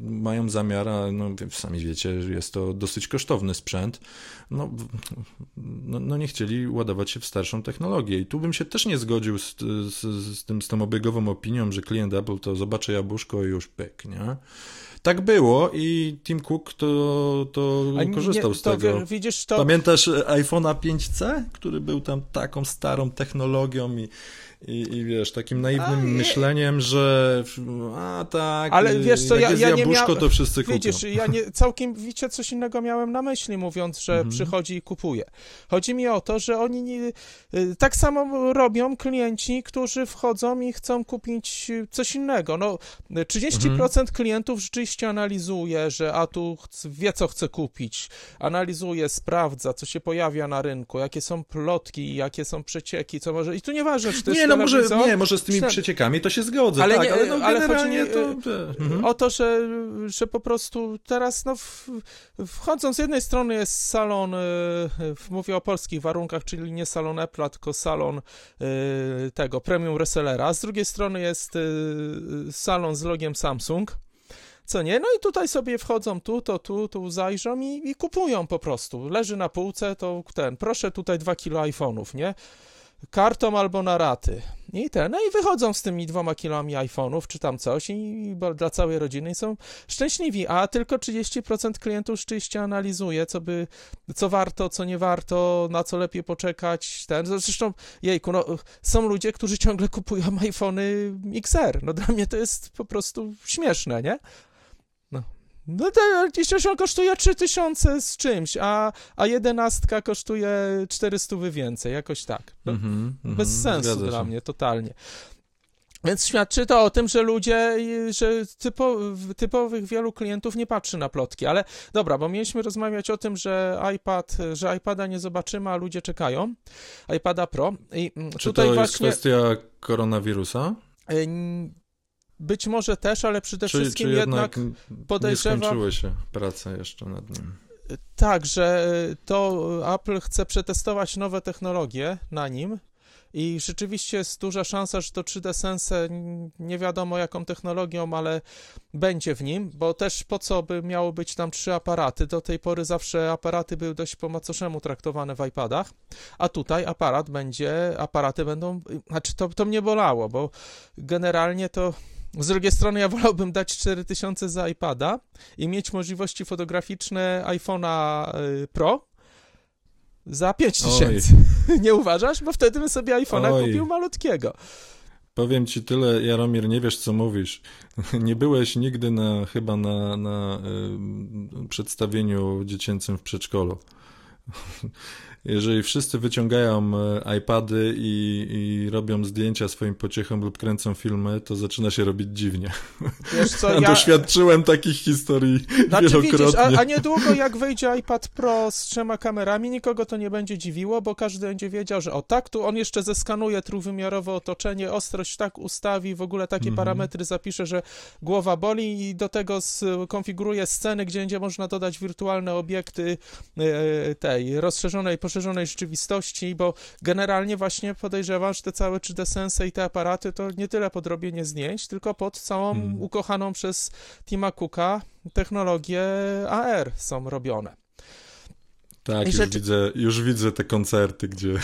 y, mają zamiar, a no, sami wiecie, jest to dosyć kosztowny sprzęt, no, no, no, nie chcieli ładować się w starszą technologię. I tu bym się też nie zgodził z, z, z, tym, z tą obiegową opinią, że klient Apple to zobaczy jabłuszko i już pyk, nie? Tak było i Tim Cook to, to nie, korzystał z to, tego. Widzisz, to... Pamiętasz iPhone'a 5C, który był tam taką starą technologią i i, I wiesz, takim naiwnym a, myśleniem, że a tak, ale wiesz co, ja, ja nie miałem, to wszyscy kupią. Widzisz, ja nie, całkiem wiecie, coś innego miałem na myśli, mówiąc, że mhm. przychodzi i kupuje. Chodzi mi o to, że oni nie, y, tak samo robią klienci, którzy wchodzą i chcą kupić coś innego. No, 30% mhm. klientów rzeczywiście analizuje, że a tu wie, co chce kupić, analizuje, sprawdza, co się pojawia na rynku, jakie są plotki, jakie są przecieki, co może... I tu nieważne, czy to jest no może, nie, może z tymi przeciekami to się zgodzę, ale, tak, nie, ale, no, ale generalnie to... Mhm. O to, że, że po prostu teraz, no, w, wchodząc, z jednej strony jest salon, y, mówię o polskich warunkach, czyli nie salon Apple, tylko salon tego, premium resellera, z drugiej strony jest salon z logiem Samsung, co nie? No i tutaj sobie wchodzą tu, to tu, tu zajrzą i, i kupują po prostu. Leży na półce, to ten, proszę tutaj dwa kilo iPhone'ów, nie? Kartą albo na raty. I ten, no i wychodzą z tymi dwoma kilami iPhone'ów, czy tam coś i dla całej rodziny są szczęśliwi, a tylko 30% klientów rzeczywiście analizuje, co by, co warto, co nie warto, na co lepiej poczekać, ten, zresztą, jejku, no, są ludzie, którzy ciągle kupują iPhony XR, no dla mnie to jest po prostu śmieszne, nie? No to on kosztuje 3000 z czymś, a, a jedenastka kosztuje 400 więcej, jakoś tak. No, mm -hmm, bez sensu dla mnie, totalnie. Więc świadczy to o tym, że ludzie, że typo, typowych wielu klientów nie patrzy na plotki. Ale dobra, bo mieliśmy rozmawiać o tym, że iPad, że iPada nie zobaczymy, a ludzie czekają. iPada Pro. I Czy tutaj to jest kwestia koronawirusa? Y, być może też, ale przede czy, wszystkim czy jednak, jednak podejrzewam... Nie skończyły się prace jeszcze nad nim. Tak, że to Apple chce przetestować nowe technologie na nim i rzeczywiście jest duża szansa, że to 3D Sense nie wiadomo jaką technologią, ale będzie w nim, bo też po co by miało być tam trzy aparaty? Do tej pory zawsze aparaty były dość po macoszemu traktowane w iPadach, a tutaj aparat będzie, aparaty będą, znaczy to, to mnie bolało, bo generalnie to z drugiej strony ja wolałbym dać 4000 za iPada i mieć możliwości fotograficzne iPhone'a y, Pro za 5000. Nie uważasz? Bo wtedy bym sobie iPhone'a kupił malutkiego. Powiem ci tyle, Jaromir, nie wiesz co mówisz. Nie byłeś nigdy na, chyba na, na y, przedstawieniu dziecięcym w przedszkolu jeżeli wszyscy wyciągają e, iPady i, i robią zdjęcia swoim pociechom lub kręcą filmy, to zaczyna się robić dziwnie. Wiesz co, ja... Doświadczyłem takich historii znaczy, wielokrotnie. Widzisz, a, a niedługo jak wyjdzie iPad Pro z trzema kamerami, nikogo to nie będzie dziwiło, bo każdy będzie wiedział, że o tak, tu on jeszcze zeskanuje trójwymiarowe otoczenie, ostrość tak ustawi, w ogóle takie mhm. parametry zapisze, że głowa boli i do tego konfiguruje sceny, gdzie będzie można dodać wirtualne obiekty e, tej rozszerzonej poszerzonej rzeczywistości, bo generalnie właśnie podejrzewam, że te całe 3D Sense i te aparaty to nie tyle pod robienie zdjęć, tylko pod całą hmm. ukochaną przez Tima Cooka technologię AR są robione. Tak, już, widzę, już widzę te koncerty, gdzie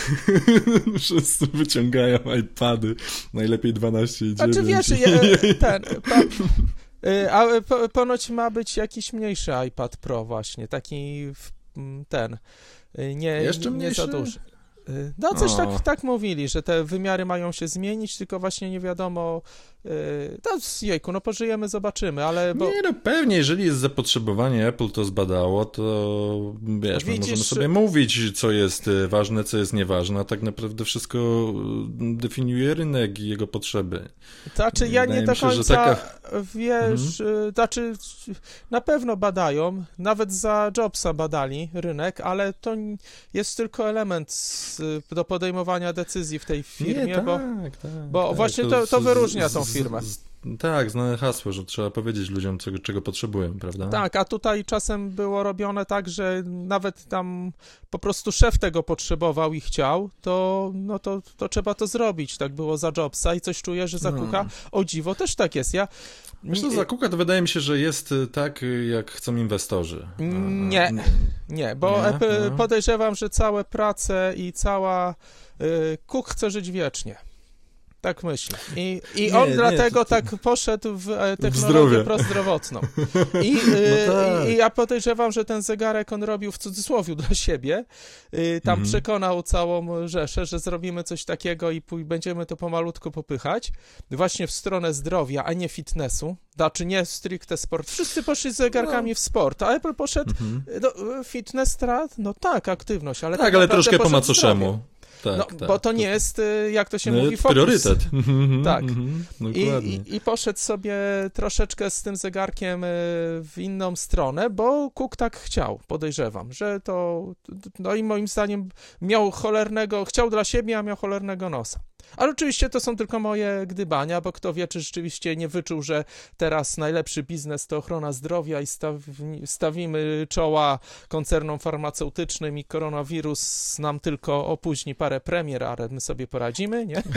wszyscy wyciągają iPady, najlepiej 12 i 9. Znaczy wiesz, ten, y, a ponoć ma być jakiś mniejszy iPad Pro właśnie, taki ten Y, nie, Jeszcze nie za duży. Y, no coś tak, tak mówili, że te wymiary mają się zmienić, tylko właśnie nie wiadomo, no, jejku, no pożyjemy, zobaczymy, ale... Bo... Nie, no pewnie, jeżeli jest zapotrzebowanie, Apple to zbadało, to wiesz, Widzisz, możemy sobie mówić, co jest ważne, co jest nieważne, a tak naprawdę wszystko definiuje rynek i jego potrzeby. Znaczy, ja Wydaje nie do końca, się, taka... wiesz, mhm. znaczy, na pewno badają, nawet za Jobsa badali rynek, ale to jest tylko element do podejmowania decyzji w tej firmie, nie, tak, bo, tak, bo tak, właśnie to, to wyróżnia tą firmę. Tak, znane hasło, że trzeba powiedzieć ludziom, czego, czego potrzebują, prawda? Tak, a tutaj czasem było robione tak, że nawet tam po prostu szef tego potrzebował i chciał, to, no to, to trzeba to zrobić. Tak było za Jobsa i coś czuję, że za no. Cooka, o dziwo, też tak jest. Ja Myślę, że za Cooka to wydaje mi się, że jest y, tak, y, jak chcą inwestorzy. Nie, nie, bo nie? No. podejrzewam, że całe prace i cała... Y, Cook chce żyć wiecznie. Tak myślę. I, i on nie, dlatego nie, to, to... tak poszedł w e, technologię prozdrowotną. I, no e, tak. i, ja podejrzewam, że ten zegarek on robił w cudzysłowie dla siebie. Y, tam mhm. przekonał całą Rzeszę, że zrobimy coś takiego i będziemy to pomalutku popychać. Właśnie w stronę zdrowia, a nie fitnessu. Znaczy nie stricte sport. Wszyscy poszli z zegarkami no. w sport, a Apple poszedł mhm. no, fitness strat, no tak, aktywność, ale tak, tak ale troszkę po macoszemu. Tak, no, tak, bo to nie jest, y, jak to się no, mówi, fokus. Priorytet. tak. I, i, I, poszedł sobie troszeczkę z tym zegarkiem y, w inną stronę, bo Cook tak chciał, podejrzewam, że to, no i moim zdaniem miał cholernego, chciał dla siebie, a miał cholernego nosa. Ale oczywiście to są tylko moje gdybania, bo kto wie, czy rzeczywiście nie wyczuł, że teraz najlepszy biznes to ochrona zdrowia i stawimy czoła koncernom farmaceutycznym i koronawirus nam tylko opóźni parę premier, ale my sobie poradzimy, nie?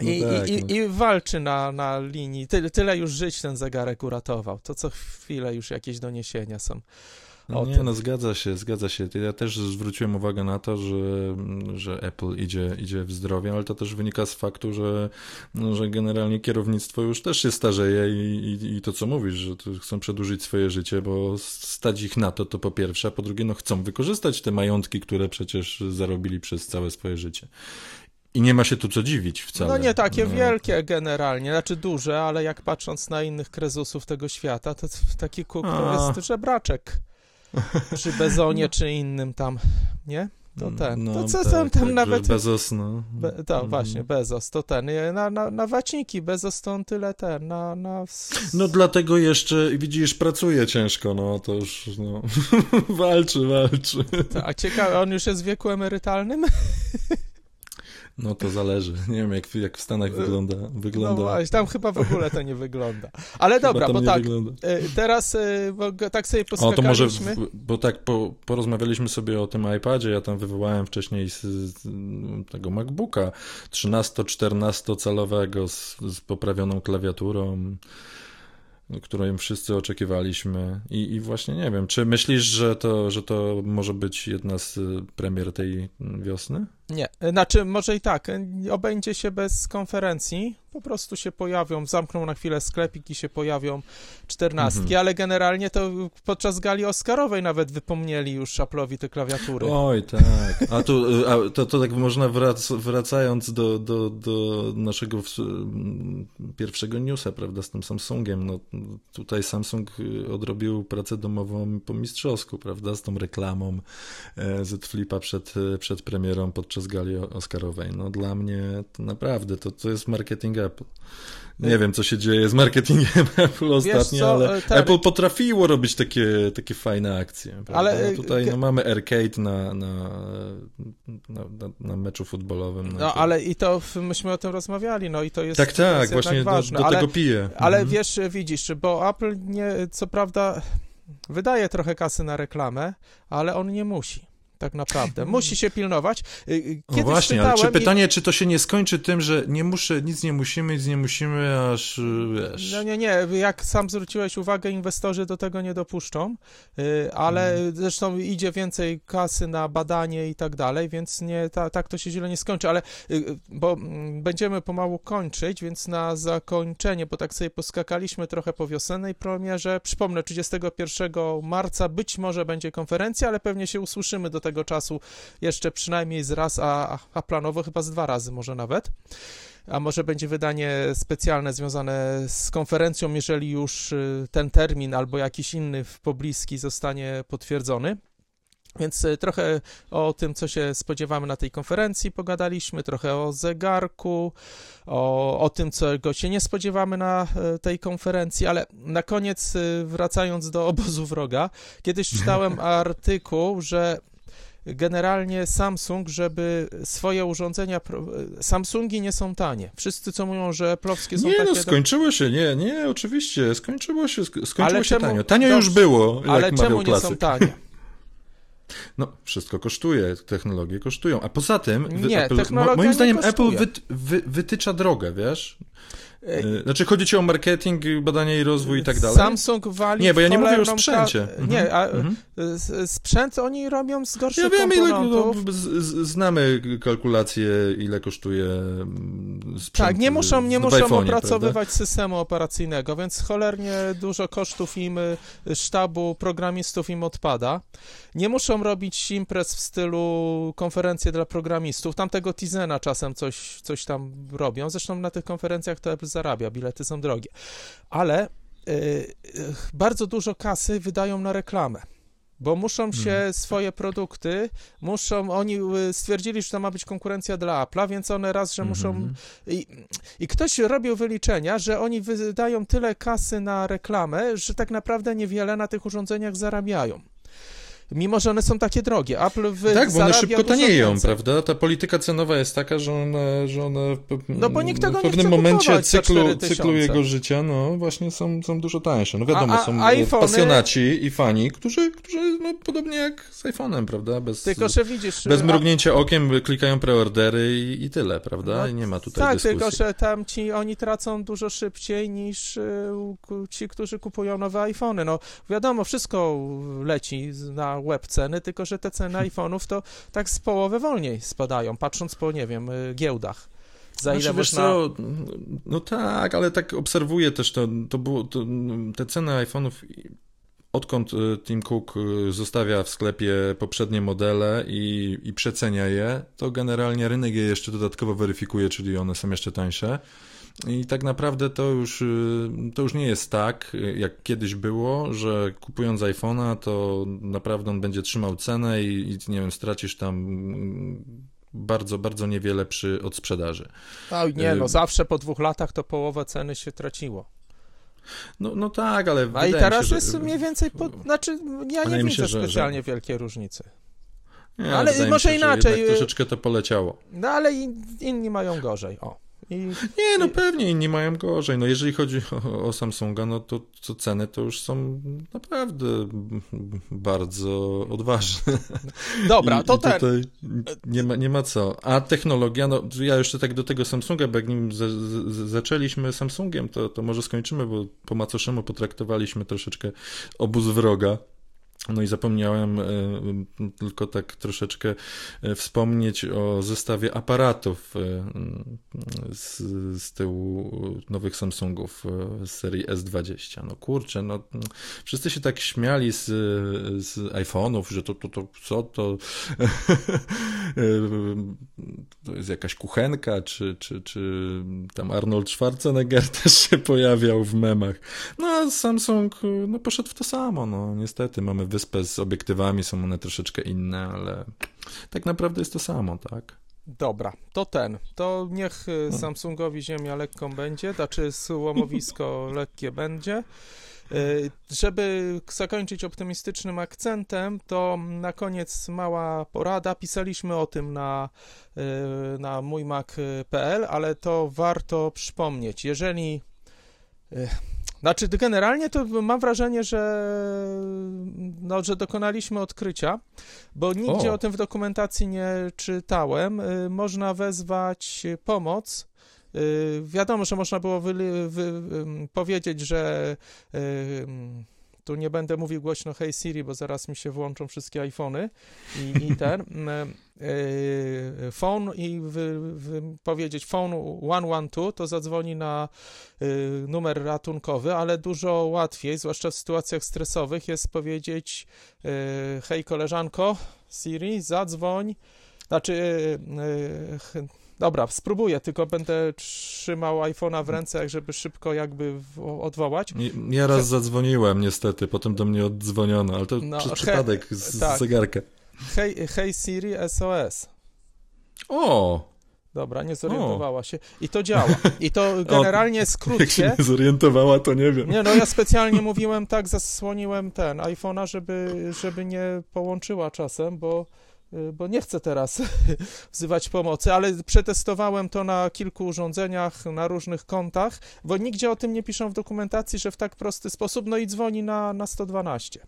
I, no tak, i, no. i, walczy na, na linii. Tyle, tyle już żyć ten zegarek uratował. To co chwilę już jakieś doniesienia są. No nie, no zgadza się, zgadza się. Ja też zwróciłem uwagę na to, że, że Apple idzie, idzie w zdrowie, ale to też wynika z faktu, że, no, że generalnie kierownictwo już też się starzeje i, i, i to, co mówisz, że chcą przedłużyć swoje życie, bo stać ich na to, to po pierwsze, a po drugie, no chcą wykorzystać te majątki, które przecież zarobili przez całe swoje życie. I nie ma się tu co dziwić wcale. No nie takie no. wielkie generalnie, znaczy duże, ale jak patrząc na innych krezusów tego świata, to taki kuk to jest żebraczek. Przy Bezonie czy innym tam, nie? To ten. No, to co tak, tam, tam tak, nawet. Bezos, no. Be, to mm. właśnie, Bezos, to ten. Na, na, na waciki, Bezos to on tyle ten. Na, na... No dlatego jeszcze, widzisz, pracuje ciężko, no to już, no. walczy, walczy. A ciekawe, on już jest w wieku emerytalnym? No to zależy. Nie wiem, jak, jak w Stanach wygląda. wygląda. No właśnie, tam chyba w ogóle to nie wygląda. Ale dobra, bo tak, wygląda. E, teraz e, bo tak sobie poskakaliśmy. O, to może, bo tak po, porozmawialiśmy sobie o tym iPadzie, ja tam wywołałem wcześniej z, z tego MacBooka 13-14 calowego z, z poprawioną klawiaturą którą wszyscy oczekiwaliśmy. I, I, właśnie nie wiem, czy myślisz, że to, że to może być jedna z premier tej wiosny? Nie, znaczy może i tak, obędzie się bez konferencji, po prostu się pojawią, zamkną na chwilę sklepik i się pojawią czternastki, mhm. ale generalnie to podczas gali Oscarowej nawet wypomnieli już Apple'owi te klawiatury. Oj, tak. A tu, a to, to tak można wrac, wracając do, do, do naszego pierwszego newsa, prawda, z tym Samsungiem, no tutaj Samsung odrobił pracę domową po mistrzowsku, prawda, z tą reklamą e, Z Flipa przed, przed premierą podczas gali Oscarowej. No dla mnie to naprawdę, to, to jest marketing Apple. Nie wiem, co się dzieje z marketingiem Apple ostatnio, co, ale ten... Apple potrafiło robić takie, takie fajne akcje. Prawda? Ale no tutaj no, mamy arcade na, na, na, na, meczu futbolowym. No, no ale i to myśmy o tym rozmawiali, no i to jest Tak, tak, właśnie ważne. do, do ale, tego piję. Ale mhm. wiesz, widzisz, bo Apple nie, co prawda wydaje trochę kasy na reklamę, ale on nie musi tak naprawdę. Musi się pilnować. Y, y, no właśnie, ale czy pytanie, czy to się nie skończy tym, że nie muszę, nic nie musimy, nic nie musimy, aż y, wiesz... No nie, nie, jak sam zwróciłeś uwagę, inwestorzy do tego nie dopuszczą, ale hmm. zresztą idzie więcej kasy na badanie i tak dalej, więc nie, ta, tak to się źle nie skończy, ale bo mm, będziemy pomału kończyć, więc na zakończenie, bo tak sobie poskakaliśmy trochę po wiosennej premierze, przypomnę, 31 marca być może będzie konferencja, ale pewnie się usłyszymy do tego tego czasu jeszcze przynajmniej z raz, a, a planowo chyba z dwa razy może nawet. A może będzie wydanie specjalne związane z konferencją, jeżeli już y, ten termin albo jakiś inny w pobliski zostanie potwierdzony. Więc y, trochę o tym, co się spodziewamy na tej konferencji, pogadaliśmy, trochę o zegarku, o, o tym, czego się nie spodziewamy na y, tej konferencji, ale na koniec, wracając do obozu wroga, kiedyś czytałem artykuł, że generalnie Samsung, żeby swoje urządzenia. Samsungi nie są tanie. Wszyscy co mówią, że plowskie są nie, takie. Nie, no skończyło się, nie, nie, oczywiście. Skończyło się, skończyło ale się czemu, tanio. Tanio dobrze, już było. ale czemu nie są tanie? No, wszystko kosztuje, technologie kosztują. A poza tym, nie, Apple, moim zdaniem Apple wy, wy, wytycza drogę, wiesz? E, znaczy chodzi ci o marketing, badanie i rozwój i tak dalej? Samsung wali Nie, bo ja nie mówię o sprzęcie. Mhm. Nie, a mhm. sprzęt oni robią z gorszych Ja wiem, ile, no, znamy kalkulacje, ile kosztuje mm, sprzęt Tak, nie muszą, nie muszą opracowywać prawda? systemu operacyjnego, więc cholernie dużo kosztów im, y, sztabu programistów im odpada. Nie muszą robić imprez w stylu konferencje dla programistów. Tamtego Tizena czasem coś, coś tam robią. Zresztą na tych konferencjach to Apple zarabia, bilety są drogie. Ale y, bardzo dużo kasy wydają na reklamę bo muszą się hmm. swoje produkty, muszą, oni y, stwierdzili, że to ma być konkurencja dla Apple'a, więc one raz, że muszą hmm. i, i ktoś robił wyliczenia, że oni wydają tyle kasy na reklamę, że tak naprawdę niewiele na tych urządzeniach zarabiają mimo że one są takie drogie. Apple wy Tak, bo one szybko tanieją, prawda? Ta polityka cenowa jest taka, że one, że one w, no, bo nikt tego w pewnym momencie cyklu, cyklu jego życia, no właśnie są, są dużo tańsze. No wiadomo, a, a, są iPhony... pasjonaci i fani, którzy, którzy no, podobnie jak z iPhone'em, prawda? Bez, tylko, że widzisz... Bez mrugnięcia okiem klikają preordery i, i tyle, prawda? No, I nie ma tutaj tak, dyskusji. Tak, tylko, że tam ci, oni tracą dużo szybciej niż y, ci, którzy kupują nowe iPhony. No wiadomo, wszystko leci na web ceny, tylko że te ceny iPhone'ów to tak z połowy wolniej spadają, patrząc po, nie wiem, y, giełdach. Za ile znaczy, można... Co, no tak, ale tak obserwuję też to, to było, to, te ceny iPhone'ów odkąd y, Tim Cook y, zostawia w sklepie poprzednie modele i, i przecenia je, to generalnie rynek je jeszcze dodatkowo weryfikuje, czyli one są jeszcze tańsze. I tak naprawdę to już, y, to już nie jest tak, jak kiedyś było, że kupując iPhone'a, to naprawdę on będzie trzymał cenę i, i nie wiem, stracisz tam mm, bardzo, bardzo niewiele przy odsprzedaży. No nie, no y, zawsze po dwóch latach to połowa ceny się traciło. No, no tak, ale. A i teraz się, jest że... mniej więcej. Po... Znaczy, ja nie widzę się, specjalnie że... wielkie różnice. Nie, ale może się, inaczej. troszeczkę to poleciało. No ale inni mają gorzej. O. I, nie, no pewnie inni mają gorzej. No jeżeli chodzi o, o Samsunga, no to, to ceny to już są naprawdę bardzo odważne. Dobra, to I tutaj nie ma, nie ma co. A technologia, no ja jeszcze tak do tego Samsunga, bo jak nim z, z, zaczęliśmy Samsungiem, to, to może skończymy, bo po macoszemu potraktowaliśmy troszeczkę obóz wroga. No i zapomniałem e, tylko tak troszeczkę e, wspomnieć o zestawie aparatów e, z, z tyłu nowych Samsungów z serii S20. No kurczę, no wszyscy się tak śmiali z, z iPhone'ów, że to, to, to co to to jest jakaś kuchenka, czy, czy, czy tam Arnold Schwarzenegger też się pojawiał w memach. No a Samsung no, poszedł w to samo, no niestety mamy wyspę z obiektywami, są one troszeczkę inne, ale tak naprawdę jest to samo, tak? Dobra, to ten. To niech y, no. Samsungowi ziemia lekką będzie, znaczy słomowisko lekkie będzie. Y, żeby zakończyć optymistycznym akcentem, to na koniec mała porada. Pisaliśmy o tym na, y, na mójmac.pl, ale to warto przypomnieć. Jeżeli znaczy, generalnie to mam wrażenie, że, no, że dokonaliśmy odkrycia, bo nigdzie o. o tym w dokumentacji nie czytałem. Y, można wezwać pomoc. Y, wiadomo, że można było wy, wy, powiedzieć, że y, tu nie będę mówił głośno Hey Siri, bo zaraz mi się włączą wszystkie iPhony i, i ten yy, phone i wy, wy powiedzieć phone 112, to zadzwoni na yy, numer ratunkowy, ale dużo łatwiej, zwłaszcza w sytuacjach stresowych, jest powiedzieć yy, hej koleżanko Siri, zadzwoń, znaczy Dobra, spróbuję, tylko będę trzymał iPhone'a w ręce, żeby szybko jakby odwołać. Ja raz zadzwoniłem niestety, potem do mnie oddzwoniono, ale to no, przez przypadek z, tak. zegarka. Hej, hej Siri SOS. O! Dobra, nie zorientowała o. się. I to działa. I to generalnie skrócie. Jak się nie zorientowała, to nie wiem. Nie, no ja specjalnie mówiłem tak, zasłoniłem ten iPhone'a, żeby, żeby nie połączyła czasem, bo bo nie chcę teraz wzywać pomocy, ale przetestowałem to na kilku urządzeniach, na różnych kontach, bo nigdzie o tym nie piszą w dokumentacji, że w tak prosty sposób, no i dzwoni na, na 112.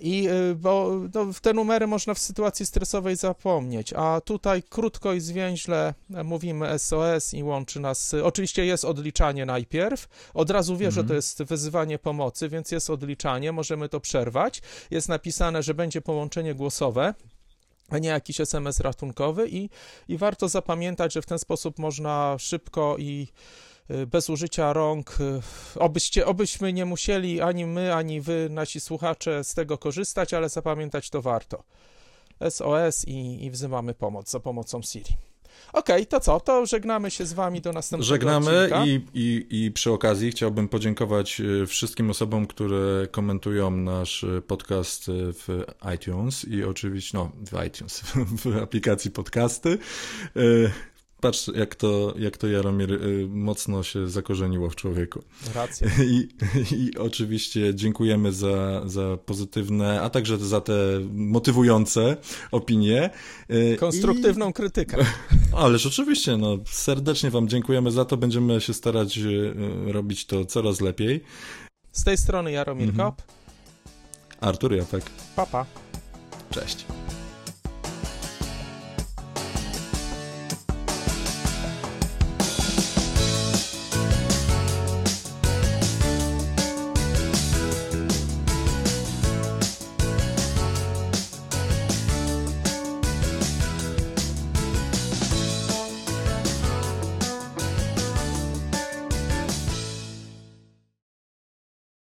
I bo no, te numery można w sytuacji stresowej zapomnieć, a tutaj krótko i zwięźle mówimy SOS i łączy nas. Oczywiście jest odliczanie najpierw. Od razu wie, mhm. że to jest wyzywanie pomocy, więc jest odliczanie, możemy to przerwać. Jest napisane, że będzie połączenie głosowe a nie jakiś SMS ratunkowy i, i warto zapamiętać, że w ten sposób można szybko i y, bez użycia rąk, y, obyście, obyśmy nie musieli ani my, ani wy, nasi słuchacze z tego korzystać, ale zapamiętać to warto. SOS i, i wzywamy pomoc za pomocą Siri. Okej, okay, to co? To żegnamy się z wami do następnego Żegnamy i, i, i przy okazji chciałbym podziękować e, wszystkim osobom, które komentują nasz e, podcast e, w iTunes i oczywiście, no w iTunes, w aplikacji podcasty. Patrz, jak to, jak to Jaromir y, mocno się zakorzeniło w człowieku. Racja. I, i oczywiście dziękujemy za, za pozytywne, a także za te motywujące opinie. Y, Konstruktywną I... krytykę. Ależ oczywiście, no, serdecznie Wam dziękujemy za to. Będziemy się starać y, robić to coraz lepiej. Z tej strony Jaromir mhm. Kop. Artur Japek. Papa. Cześć.